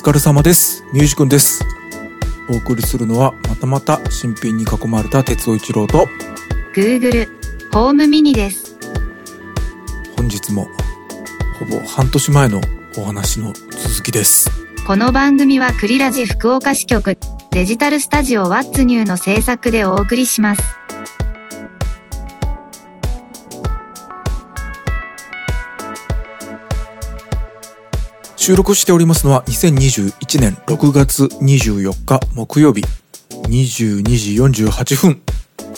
疲れ様です。ミュージくんです。お送りするのは、またまた新品に囲まれた鉄尾一郎と、Google ホームミニです。本日も、ほぼ半年前のお話の続きです。この番組はクリラジ福岡支局デジタルスタジオワッツニューの制作でお送りします。収録しておりますのは2021年6月24日木曜日22時48分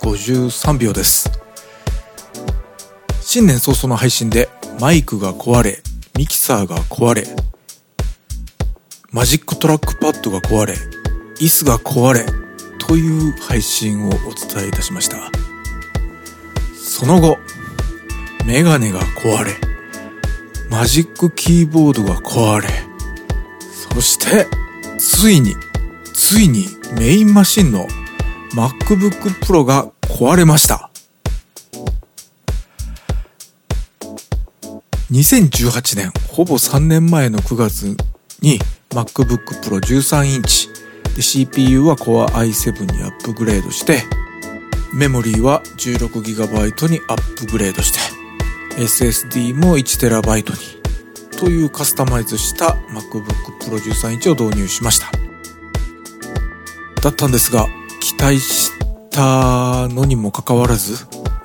53秒です。新年早々の配信でマイクが壊れ、ミキサーが壊れ、 Magic Trackpad が壊れ、椅子が壊れ、という配信をお伝えいたしました。その後、メガネが壊れ、マジックキーボードが壊れ、そして、ついに、ついにメインマシンの MacBook Pro が壊れました。2018年、ほぼ3年前の9月に MacBook Pro 13インチで CPU は Core i7 にアップグレードしてメモリーは 16GB にアップグレードして SSD も 1TB にというカスタマイズした MacBook Pro 13インチを導入しました。だったんですが期待したのにもかかわらず、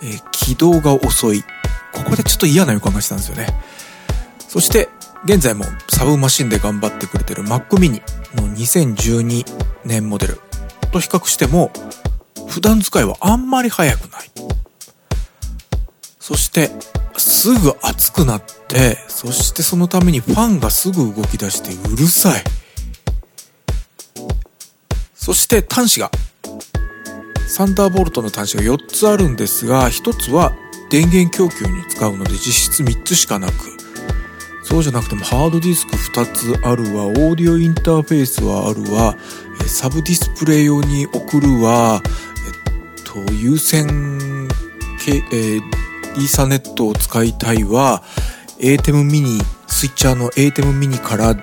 えー起動が遅い。ここでちょっと嫌な予感がしたんですよね。そして現在もサブマシンで頑張ってくれてる Mac mini の2012年モデル。と比較しても普段使いはあんまり速くない。そしてすぐ熱くなってそしてそのためにファンがすぐ動き出してうるさい。そして端子がサンダーボルトの端子が4つあるんですが1つは電源供給に使うので実質3つしかなく。そうじゃなくてもハードディスク2つあるわ。オーディオインターフェースはあるわ。サブディスプレイ用に送るわ。えっと有線、えーイーサネットを使いたいわ ATEM ミニスイッチャーの ATEM ミニから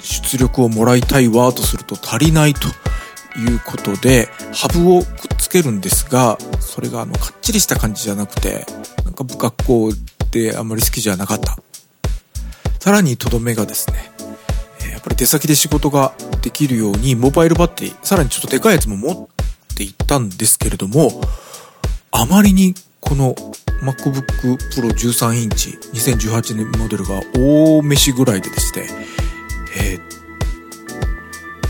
出力をもらいたいわとすると足りないということでハブをくっつけるんですがそれがあのかっちりした感じじゃなくてなんか不格好であんまり好きじゃなかった。さらにとどめがですねやっぱり出先で仕事ができるようにモバイルバッテリーさらにちょっとでかいやつも持っていったんですけれどもあまりにこの MacBook Pro 13インチ2018年モデルが大飯ぐらいででして、えー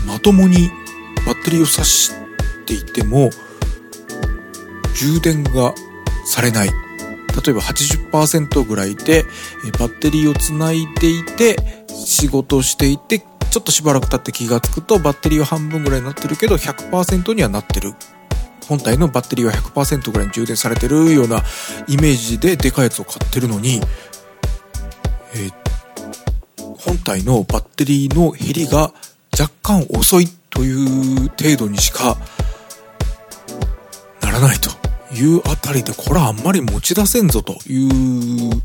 まともにバッテリーを挿していても充電がされない。例えば80%ぐらいでバッテリーをつないでいて仕事をしていてちょっとしばらく経って気がつくとバッテリーは半分ぐらいになってるけど100%にはなってる。本体のバッテリーは100%ぐらいに充電されてるようなイメージででかいやつを買ってるのに、えー本体のバッテリーの減りが若干遅いという程度にしかならないというあたりでこれはあんまり持ち出せんぞという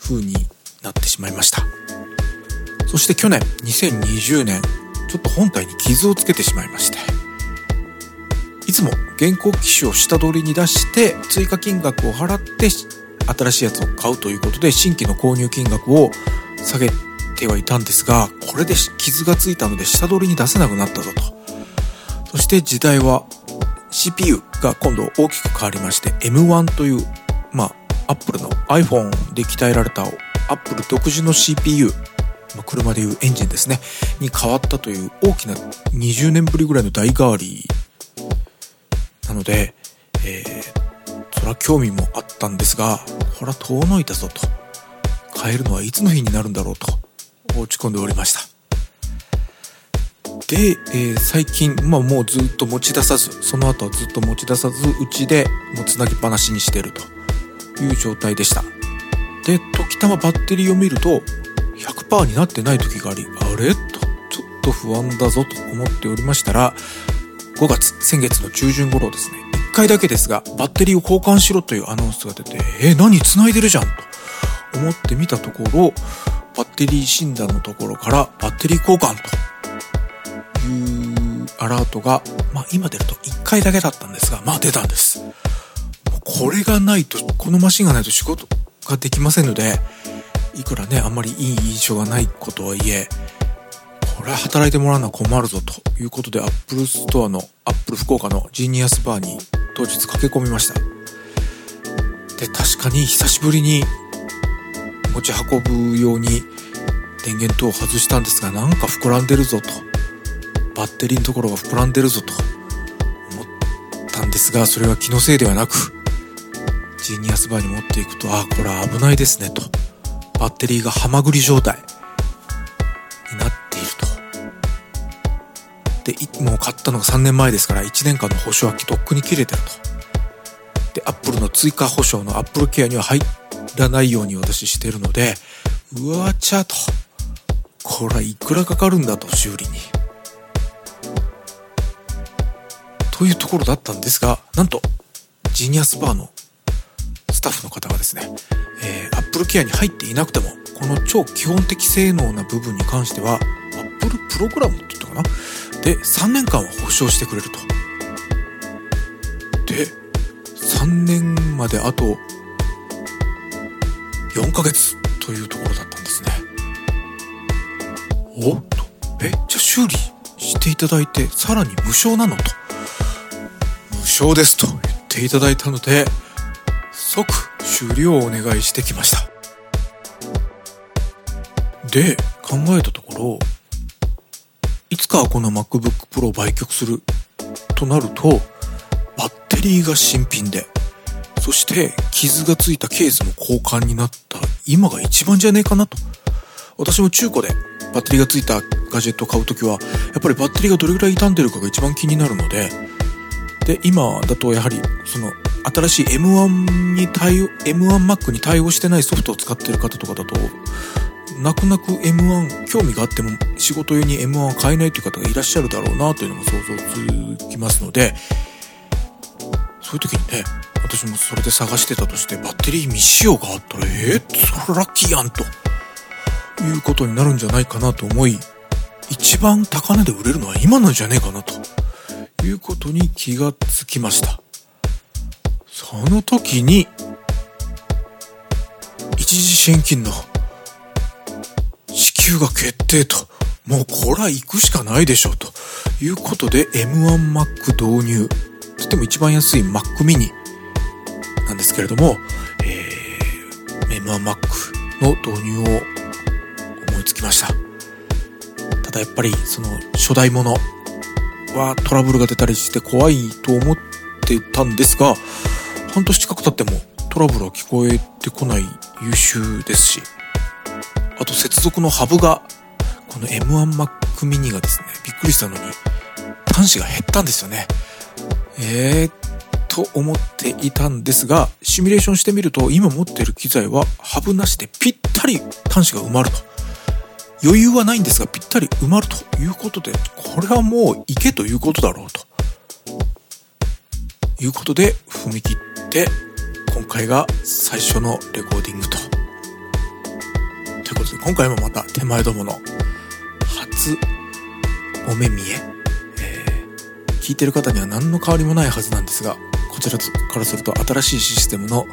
風になってしまいました。そして去年2020年ちょっと本体に傷をつけてしまいまして。いつも現行機種を下取りに出して追加金額を払って新しいやつを買うということで新規の購入金額を下げてはいたんですがこれで傷がついたので下取りに出せなくなったぞと。そして時代は CPU が今度大きく変わりまして M1 というまあ Apple の iPhone で鍛えられた Apple 独自の CPU 車でいうエンジンですねに変わったという大きな20年ぶりぐらいの代替わりなので、えーそれは興味もあったんですが、これは遠のいたぞと。変えるのはいつの日になるんだろうと落ち込んでおりました。で、えー最近、まあもうずっと持ち出さず、その後はずっと持ち出さず、うちでもうつなぎっぱなしにしてるという状態でした。で、時たまバッテリーを見ると、100%になってない時があり、あれ？と、ちょっと不安だぞと思っておりましたら、5月、先月の中旬頃ですね、1回だけですが、バッテリーを交換しろというアナウンスが出て、え、何繋いでるじゃんと。思って見たところ、バッテリー診断のところからバッテリー交換と。いうアラートが、まあ今出ると1回だけだったんですが、まあ出たんです。これがないと、このマシンがないと仕事ができませんので、いくらね、あんまりいい印象がないとはいえ、これは働いてもらうのは困るぞということで、 Apple Store の、 Apple 福岡の Genius Bar に当日駆け込みました。で、確かに久しぶりに持ち運ぶように電源等を外したんですが、なんか膨らんでるぞと。バッテリーのところが膨らんでるぞと思ったんですが、それは気のせいではなく、ジーニアスバーに持っていくと、ああ、これは危ないですねと。バッテリーがハマグリ状態で、もう買ったのが3年前ですから、1年間の保証はとっくに切れてると。で、アップルの追加保証のアップルケアには入らないように私してるので、うわちゃと。これはいくらかかるんだと、修理に。というところだったんですが、なんと、ジニアスバーのスタッフの方がですね、えー、Apple Care に入っていなくても、この超基本的性能な部分に関しては、Apple プログラムって言ったかな？で、3年間は保証してくれると。で、3年まであと4ヶ月というところだったんですね。おっと、え、じゃあ修理していただいて、さらに無償なのと。無償ですと言っていただいたので、即終了をお願いしてきました。で、考えたところ、いつかはこの MacBook Pro を売却するとなると、バッテリーが新品で、そして傷がついたケースも交換になった今が一番じゃねえかなと。私も中古でバッテリーがついたガジェットを買うときは、やっぱりバッテリーがどれぐらい傷んでるかが一番気になるので、で、今だとやはりその新しい M1 に対応、M1Mac に対応してないソフトを使ってる方とかだと、泣く泣く M1 興味があっても仕事用に M1 は買えないという方がいらっしゃるだろうなというのも想像つきますので、そういう時にね、私もそれで探してたとしてバッテリー未使用があったら、えー、それラッキーやんと、いうことになるんじゃないかなと思い、一番高値で売れるのは今なんじゃねえかなと、いうことに気がつきました。その時に、一時支援金の支給が決定と、もうこら行くしかないでしょうということで M1Mac 導入。とっても一番安い Mac mini なんですけれども、えー、M1Mac の導入を思いつきました。ただやっぱりその初代ものはトラブルが出たりして怖いと思ってたんですが、半年近く経ってもトラブルは聞こえてこない優秀ですし、あと接続のハブが、この M1Mac mini がですね、びっくりしたのに、端子が減ったんですよね。えー、と思っていたんですが、シミュレーションしてみると、今持っている機材はハブなしでぴったり端子が埋まると。余裕はないんですが、ぴったり埋まるということで、これはもう行けということだろうと。いうことで、踏み切っで今回が最初のレコーディングと。ということで今回もまた手前どもの初お目見ええー、聞いてる方には何の変わりもないはずなんですが、こちらからすると新しいシステムの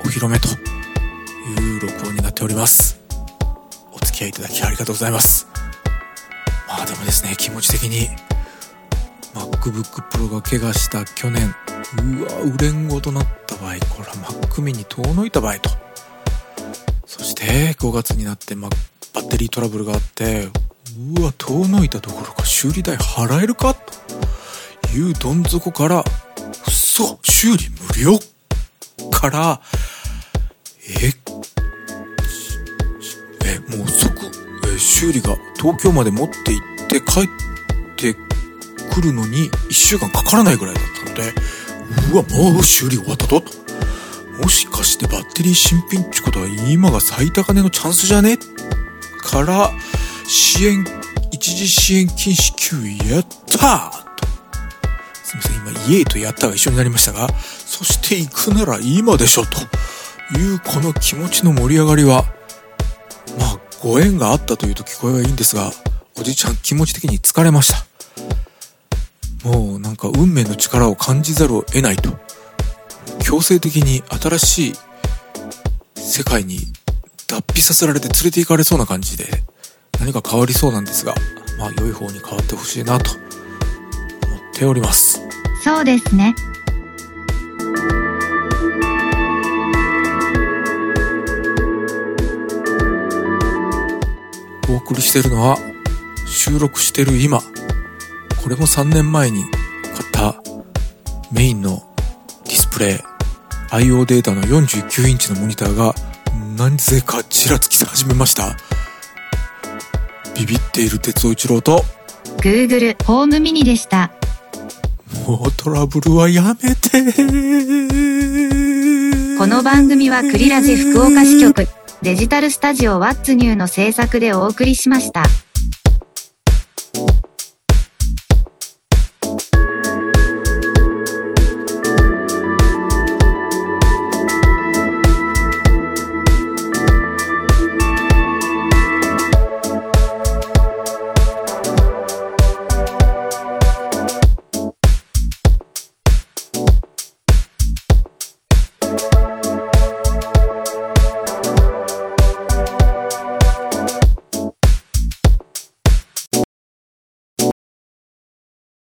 お披露目という録音になっております。お付き合いいただきありがとうございます。まあでもですね、気持ち的に MacBook Pro が怪我した去年うわ売れんごとなった場合これは Mac mini 遠のいた場合とそして5月になって、ま、バッテリートラブルがあってうわ遠のいたところか修理代払えるか？というどん底から嘘修理無料？からええもう即え修理が東京まで持って行って帰ってくるのに1週間かからないぐらいだったのでうわ、もう修理終わったと？もしかしてバッテリー新品ってことは今が最高値のチャンスじゃね?から、支援、一時支援金支給やったと。すみません、今、イエーとやったが一緒になりましたが、そして行くなら今でしょというこの気持ちの盛り上がりは、まあ、ご縁があったというと聞こえはいいんですが、おじいちゃん気持ち的に疲れました。もうなんか運命の力を感じざるを得ないと。強制的に新しい世界に脱皮させられて連れて行かれそうな感じで何か変わりそうなんですが、まあ良い方に変わってほしいなと思っております。そうですね。お送りしてるのは収録してる今これも3年前に買ったメインのディスプレイ IO データの49インチのモニターがなぜかちらつき始めましたビビっている哲夫一郎と Google ホームミニでした。もうトラブルはやめてこの番組はクリラジ福岡支局デジタルスタジオワッツニューの制作でお送りしました。